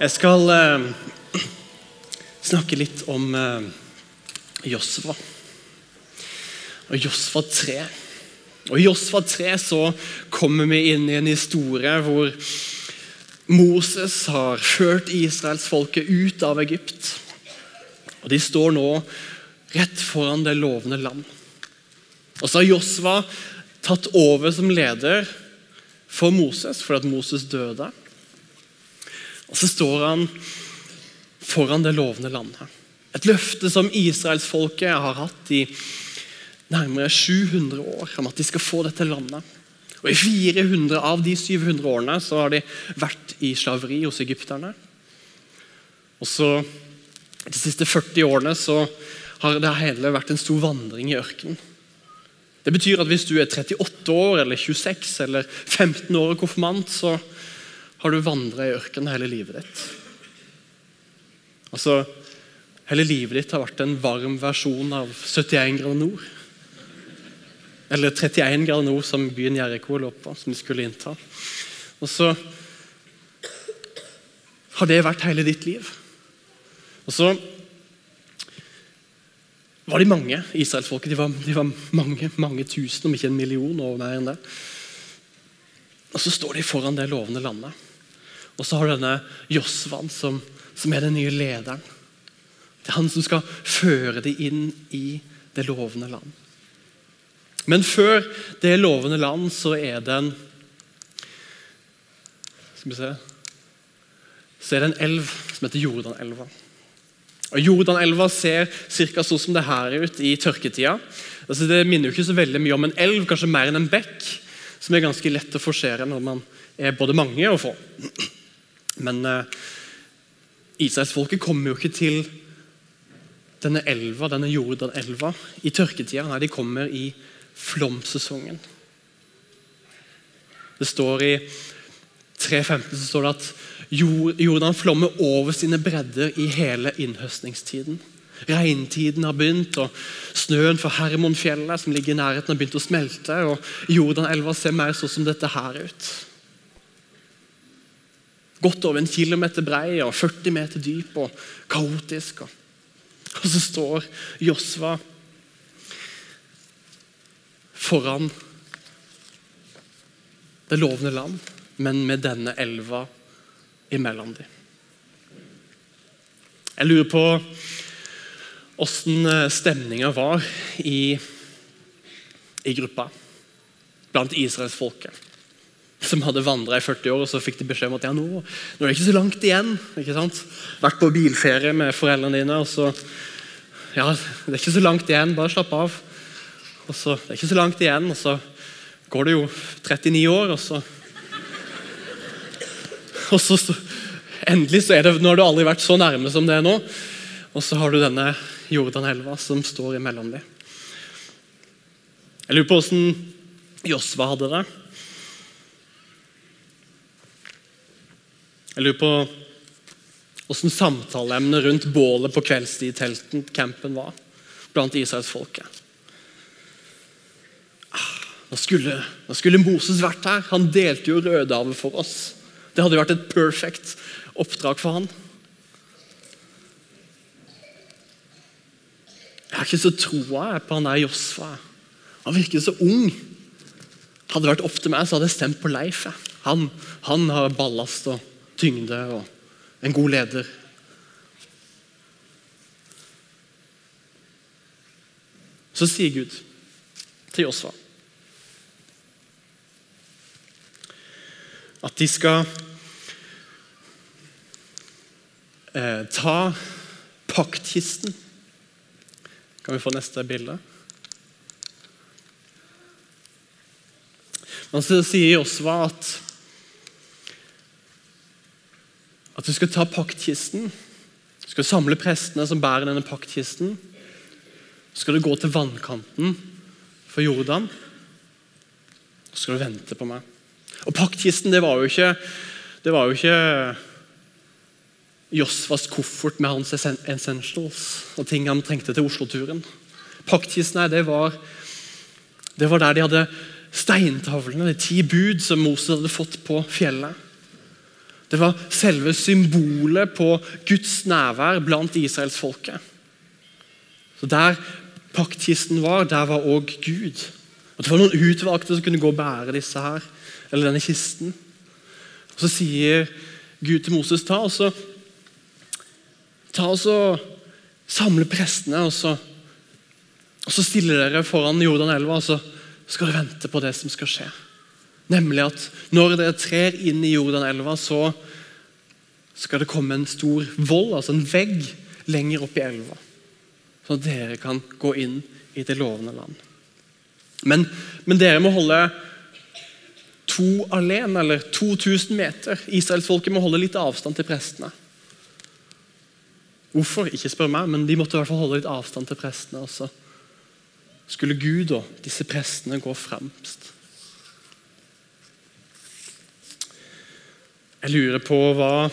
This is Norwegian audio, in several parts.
Jeg skal eh, snakke litt om eh, Josva. Og Josva 3. Og I Josva 3 så kommer vi inn i en historie hvor Moses har ført israelsfolket ut av Egypt. Og De står nå rett foran det lovende land. Og så har Josva tatt over som leder for Moses fordi at Moses døde. Og så står han foran det lovende landet. Et løfte som israelsfolket har hatt i nærmere 700 år, om at de skal få dette landet. Og I 400 av de 700 årene så har de vært i slaveri hos egypterne. Og så De siste 40 årene så har det hele vært en stor vandring i ørkenen. Det betyr at hvis du er 38 år, eller 26 eller 15 år og konfirmant, så har du vandra i ørkenen hele livet ditt. Altså, Hele livet ditt har vært en varm versjon av 71 grader nord. Eller 31 grader nord, som byen Jeriko lå på, som de skulle innta. Og så har det vært hele ditt liv. Og så var de mange, israelsfolket. De var, de var mange, mange tusen, om ikke en million og mer enn det. Og så står de foran det lovende landet. Og så har du denne Josvan, som, som, er den nye lederen. Det er han som skal føre dem inn i det lovende land. Men før det lovende land så er det en Skal vi se Så er det en elv som heter Jordanelva. Og Jordanelva ser ca. sånn som det her ut i tørketida. Altså det minner jo ikke så veldig mye om en elv, kanskje mer enn en bekk, som er ganske lett å forsere når man er både mange og få. Men eh, Israelsfolket kommer jo ikke til denne elva, denne Jordanelva i tørketida. Nei, de kommer i flomsesongen. Det står I 3.15 så står det at Jordan flommer over sine bredder i hele innhøstningstiden. Regntiden har begynt, og snøen fra Hermonfjellet som ligger i nærheten har begynt å smelte. og Jordanelva ser mer sånn som dette her ut. Godt over en kilometer brei og 40 meter dyp og kaotisk. Og så står Josva foran det lovende land, men med denne elva imellom dem. Jeg lurer på åssen stemninga var i, i gruppa blant israelsfolket som hadde vandra i 40 år, og så fikk de beskjed om at ja, nå, nå er det ikke så langt igjen. ikke sant? Vært på bilferie med foreldrene dine, og så Ja, det er ikke så langt igjen, bare slapp av. Og så, Det er ikke så langt igjen, og så går det jo 39 år, og så Og så, så Endelig så er det Nå har du aldri vært så nærme som det er nå. Og så har du denne Jordanelva som står imellom dem. Jeg lurer på åssen Josva hadde det. Jeg lurer på åssen samtaleemnet rundt bålet på kveldstid i telten campen var blant israelsfolket. Ah, nå skulle, nå skulle Moses vært her. Han delte jo Rødehavet for oss. Det hadde vært et perfekt oppdrag for han. Jeg har ikke så troa på han der Josfa. Han virker så ung. Hadde det vært opp til meg, så hadde jeg stemt på Leif. Han, han har ballast og tyngde og en god leder. Så sier Gud til Josfa at de skal eh, ta paktkisten. Kan vi få neste bilde? Så sier Josva at at du skal ta paktkisten. Du skal samle prestene som bærer denne paktkisten. Så skal du gå til vannkanten for Jordan. Så skal du vente på meg. Og Paktkisten det var jo ikke, det var jo ikke Josfas koffert med hans essentials og ting han trengte til Oslo-turen. Paktkisten det var, det var der de hadde steintavlene, de ti bud som Moses hadde fått på fjellet. Det var selve symbolet på Guds nærvær blant israelsfolket. Der paktkisten var, der var òg Gud. Og Det var noen utvalgte som kunne gå og bære disse her, eller denne kisten. Og Så sier Gud til Moses ta og så, ta og så samle prestene, og så, og så stiller dere foran Jordanelva, og så skal dere vente på det som skal skje. Nemlig at når dere trer inn i Jordanelva, så skal det komme en stor vold, altså en vegg, lenger opp i elva. At dere kan gå inn i det lovende land. Men, men dere må holde to alene, eller 2000 meter. Israelsfolket må holde litt avstand til prestene. Hvorfor? Ikke spør meg, men de måtte i hvert fall holde litt avstand til prestene. også. Skulle Gud og disse prestene gå fremst? Jeg lurer på hva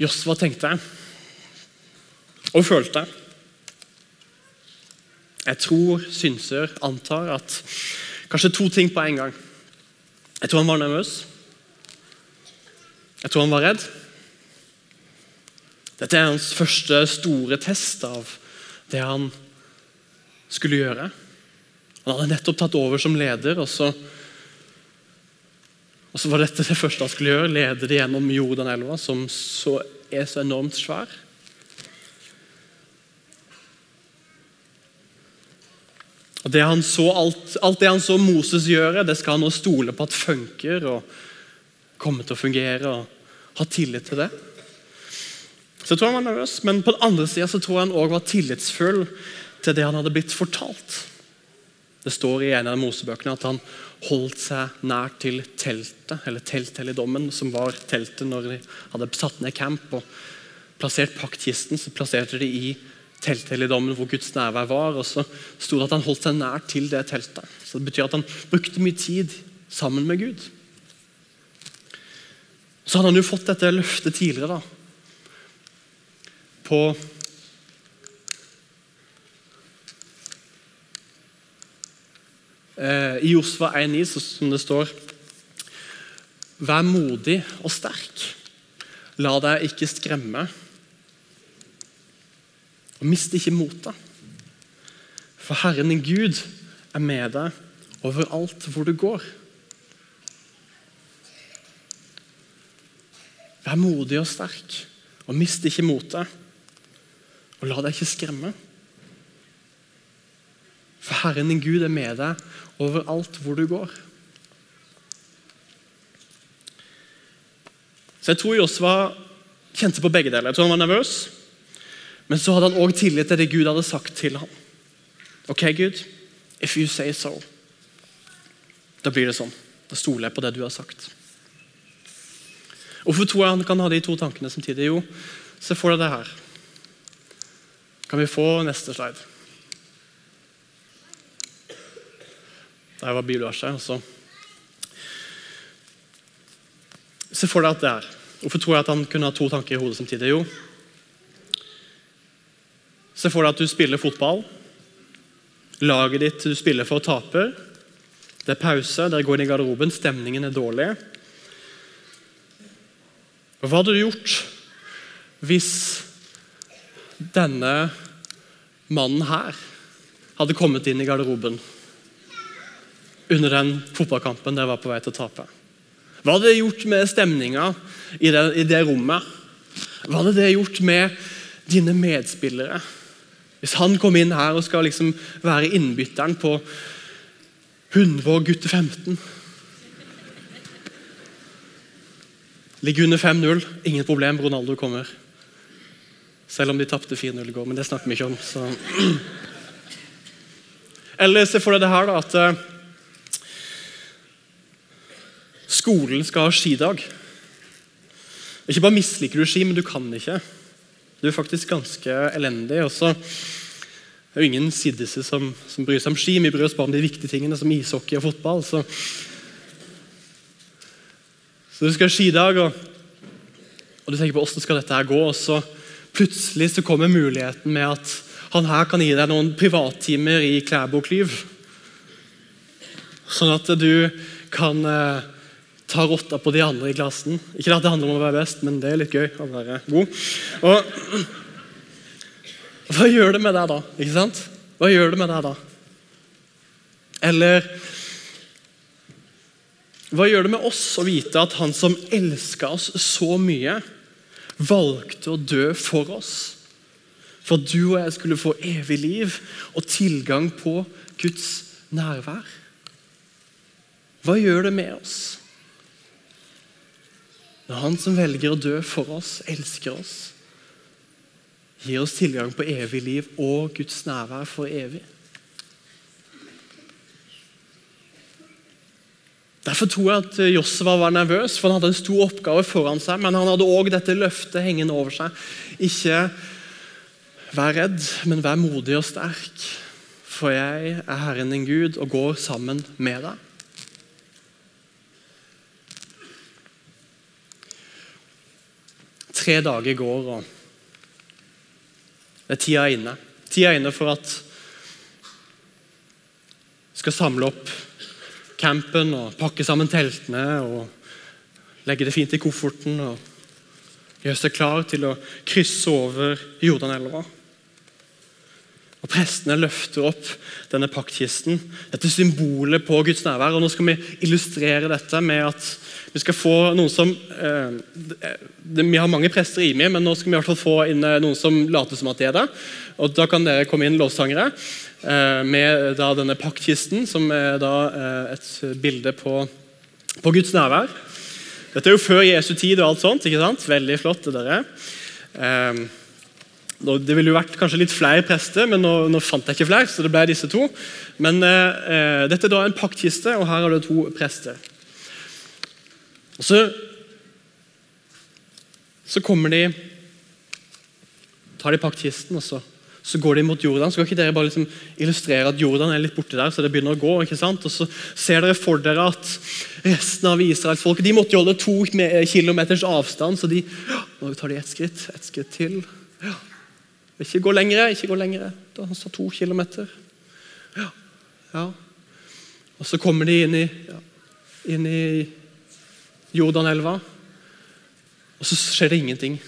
Josva tenkte og følte. Jeg tror, synser, antar at kanskje to ting på en gang. Jeg tror han var nervøs. Jeg tror han var redd. Dette er hans første store test av det han skulle gjøre. Han hadde nettopp tatt over som leder, og så, og så var dette det første han skulle gjøre. Lede det gjennom Jordanelva, som så er så enormt svær. Og det så, alt, alt det han så Moses gjøre, det skal han nå stole på at funker og komme til å fungere. og Ha tillit til det. Så jeg tror han var nervøs, Men på den andre sida tror jeg han også var tillitsfull til det han hadde blitt fortalt. Det står i en av Mosebøkene at han holdt seg nær til teltet, eller telthelligdommen, som var teltet når de hadde satt ned camp og plassert paktkisten. Så plasserte de i telthelligdommen hvor Guds nærvær var. og Så sto det at han holdt seg nær til det teltet. Så Det betyr at han brukte mye tid sammen med Gud. Så hadde han jo fått dette løftet tidligere. da. På I Josva 1,9 som det står Vær modig og sterk. La deg ikke skremme. Og mist ikke motet. For Herren din Gud er med deg overalt hvor du går. Vær modig og sterk, og mist ikke motet. Og la deg ikke skremme. Herren din Gud er med deg overalt hvor du går. Så Jeg tror Josva kjente på begge deler. Jeg tror han var nervøs, men så hadde han òg tillit til det Gud hadde sagt til ham. Ok, Gud, if you say so. Da blir det sånn. Da stoler jeg på det du har sagt. Hvorfor tror jeg han kan ha de to tankene samtidig? Jo, se for deg det her. Kan vi få neste slide? Der var bibelverset. Så. Se for deg at det er. Hvorfor tror jeg at han kunne ha to tanker i hodet samtidig? Jo, se for deg at du spiller fotball. Laget ditt du spiller for, taper. Det er pause, dere går inn i garderoben, stemningen er dårlig. Hva hadde du gjort hvis denne mannen her hadde kommet inn i garderoben under den fotballkampen dere var på vei til å tape? Hva hadde det gjort med stemninga i i det rommet? Hva hadde det gjort med dine medspillere? Hvis han kom inn her og skal liksom være innbytteren på 100 og gutte 15 Ligger under 5-0, ingen problem, Ronaldo kommer. Selv om de tapte 4-0 i går, men det snakker vi ikke om. Så. Eller se for deg det her, da, at skolen skal ha skidag. Ikke bare misliker du ski, men du kan ikke. Du er faktisk ganske elendig. også. det er jo ingen siddise som, som, bryr seg om ski. Vi bryr oss bare om de viktige tingene, som ishockey og fotball. Så, så du skal ha skidag, og, og du tenker på hvordan skal dette her gå. og så Plutselig så kommer muligheten med at han her kan gi deg noen privattimer i Klæbo Klyv. Sånn at du kan eh, tar rotta på de andre i klassen. Ikke at det handler om å være best, men det er litt gøy å være god. Og Hva gjør det med deg da? Ikke sant? Hva gjør det med deg da? Eller hva gjør det med oss å vite at han som elska oss så mye, valgte å dø for oss? For at du og jeg skulle få evig liv og tilgang på Guds nærvær. Hva gjør det med oss? Når han som velger å dø for oss, elsker oss, gir oss tilgang på evig liv og Guds nærvær for evig. Derfor tror jeg at Josva var nervøs, for han hadde en stor oppgave foran seg. Men han hadde òg dette løftet hengende over seg. Ikke vær redd, men vær modig og sterk. For jeg er Herren din Gud og går sammen med deg. Tre dager går, og det er tida inne. Tida inne for at vi skal samle opp campen og pakke sammen teltene og legge det fint i kofferten og gjøre seg klar til å krysse over Jordanelva. Og Prestene løfter opp denne paktkisten, dette symbolet på Guds nærvær. og Nå skal vi illustrere dette med at vi skal få noen som eh, Vi har mange prester i meg, men nå skal vi i hvert fall få inn eh, noen som later som at de er det. Og Da kan dere komme inn lovsangere eh, med da, denne paktkisten, som er da eh, et bilde på, på, Guds nærvær. Dette er jo før Jesu tid og alt sånt. ikke sant? Veldig flott. det der. Eh, det ville jo vært kanskje litt flere prester, men nå, nå fant jeg ikke flere. så det ble disse to. Men eh, eh, Dette er da en paktkiste, og her er det to prester. Og så, så kommer de tar de paktkisten, og så, så, går de mot Jordan. Skal ikke dere bare liksom illustrere at Jordan er litt borti der, så det begynner å gå. ikke sant? Og Så ser dere for dere at resten av israelsfolket de måtte holde to kilometers avstand, så de nå tar de ett skritt, ett skritt til. Ja. Ikke gå lengre, ikke gå lengre. Da han sa to kilometer. Ja. ja. Og så kommer de inn i, ja, inn i Jordanelva, og så skjer det ingenting.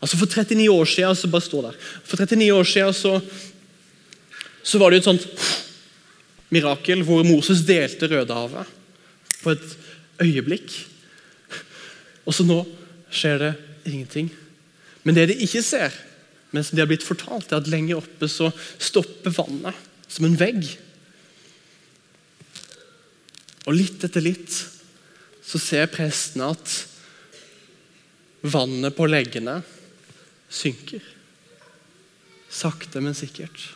Altså For 39 år siden så bare stå der. For 39 år siden så, så var det et sånt mirakel hvor Moses delte Rødehavet på et øyeblikk. Og så nå skjer det ingenting. Men det de ikke ser, men som de har blitt fortalt, er at lenger oppe så stopper vannet som en vegg. Og litt etter litt så ser prestene at vannet på leggene synker. Sakte, men sikkert.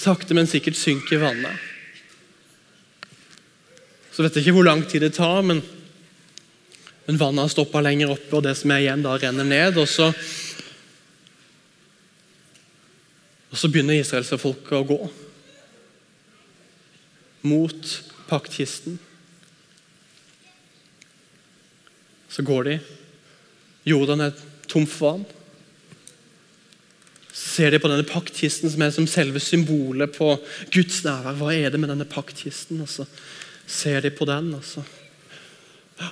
Sakte, men sikkert synker vannet. Så vet jeg ikke hvor lang tid det tar, men men vannet har stoppa lenger oppe, og det som er igjen, da renner ned. Og så, og så begynner israelsfolket å gå mot paktkisten. Så går de. Jordan er tom for vann. Så ser de på denne paktkisten som er som selve symbolet på Guds nærvær. Hva er det med denne paktkisten? Og så ser de på den. og så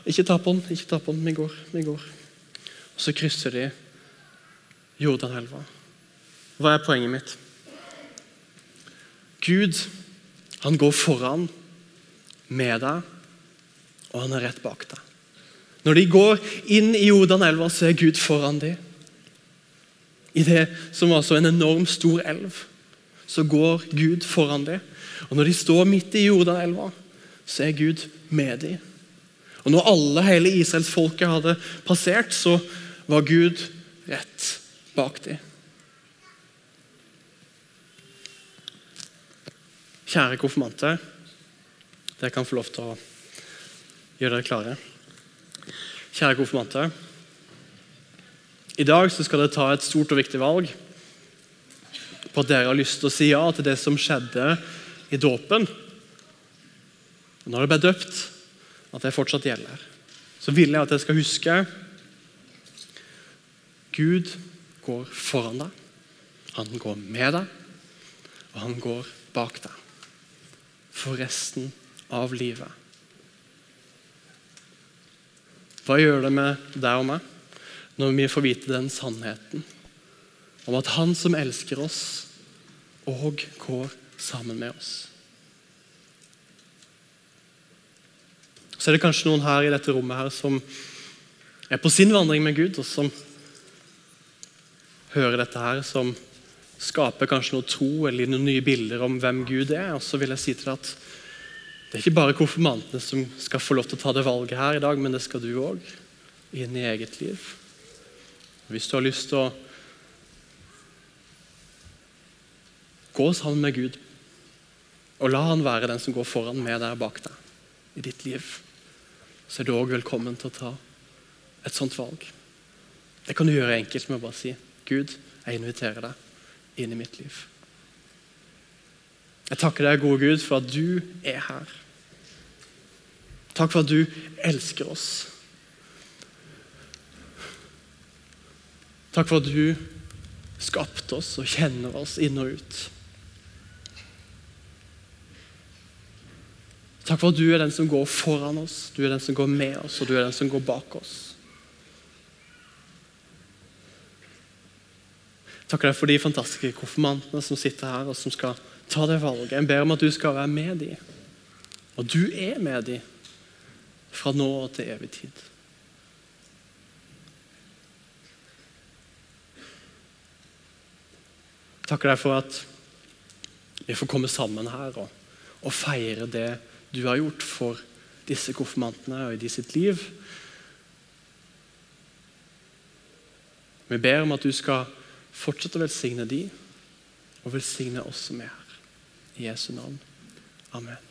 ikke ta på den, ikke ta på den. Vi går, vi går. Og Så krysser de Jordanelva. Hva er poenget mitt? Gud, han går foran med deg, og han er rett bak deg. Når de går inn i Jordanelva, så er Gud foran dem. I det som var så en enorm stor elv, så går Gud foran dem. Og når de står midt i Jordanelva, så er Gud med dem. Og når alle, hele Israelsfolket hadde passert, så var Gud rett bak dem. Kjære konfirmanter. Dere kan få lov til å gjøre dere klare. Kjære konfirmanter. I dag skal dere ta et stort og viktig valg på at dere har lyst til å si ja til det som skjedde i dåpen. Når dere ble døpt, at det fortsatt gjelder, så vil jeg at jeg skal huske Gud går foran deg, han går med deg, og han går bak deg. for resten av livet. Hva gjør det med deg og meg når vi får vite den sannheten om at Han som elsker oss, og går sammen med oss? Så er det kanskje noen her i dette rommet her som er på sin vandring med Gud, og som hører dette her, som skaper kanskje noe tro eller noen nye bilder om hvem Gud er. Og så vil jeg si til deg at det er ikke bare konfirmantene som skal få lov til å ta det valget her i dag, men det skal du òg, inn i eget liv. Hvis du har lyst til å gå sammen med Gud, og la Han være den som går foran med deg og bak deg i ditt liv, så er du òg velkommen til å ta et sånt valg. Det kan du gjøre enkelt med å bare si Gud, jeg inviterer deg inn i mitt liv. Jeg takker deg, gode Gud, for at du er her. Takk for at du elsker oss. Takk for at du skapte oss og kjenner oss inn og ut. Takk for at du er den som går foran oss, du er den som går med oss, og du er den som går bak oss. Deg for de fantastiske konfirmantene som sitter her og som skal ta det valget. Jeg ber om at du skal være med dem. Og du er med dem fra nå og til evig tid. Takker deg for at vi får komme sammen her og, og feire det du har gjort for disse konfirmantene og i de sitt liv. Vi ber om at du skal fortsette å velsigne de, og velsigne oss som er her. I Jesu navn. Amen.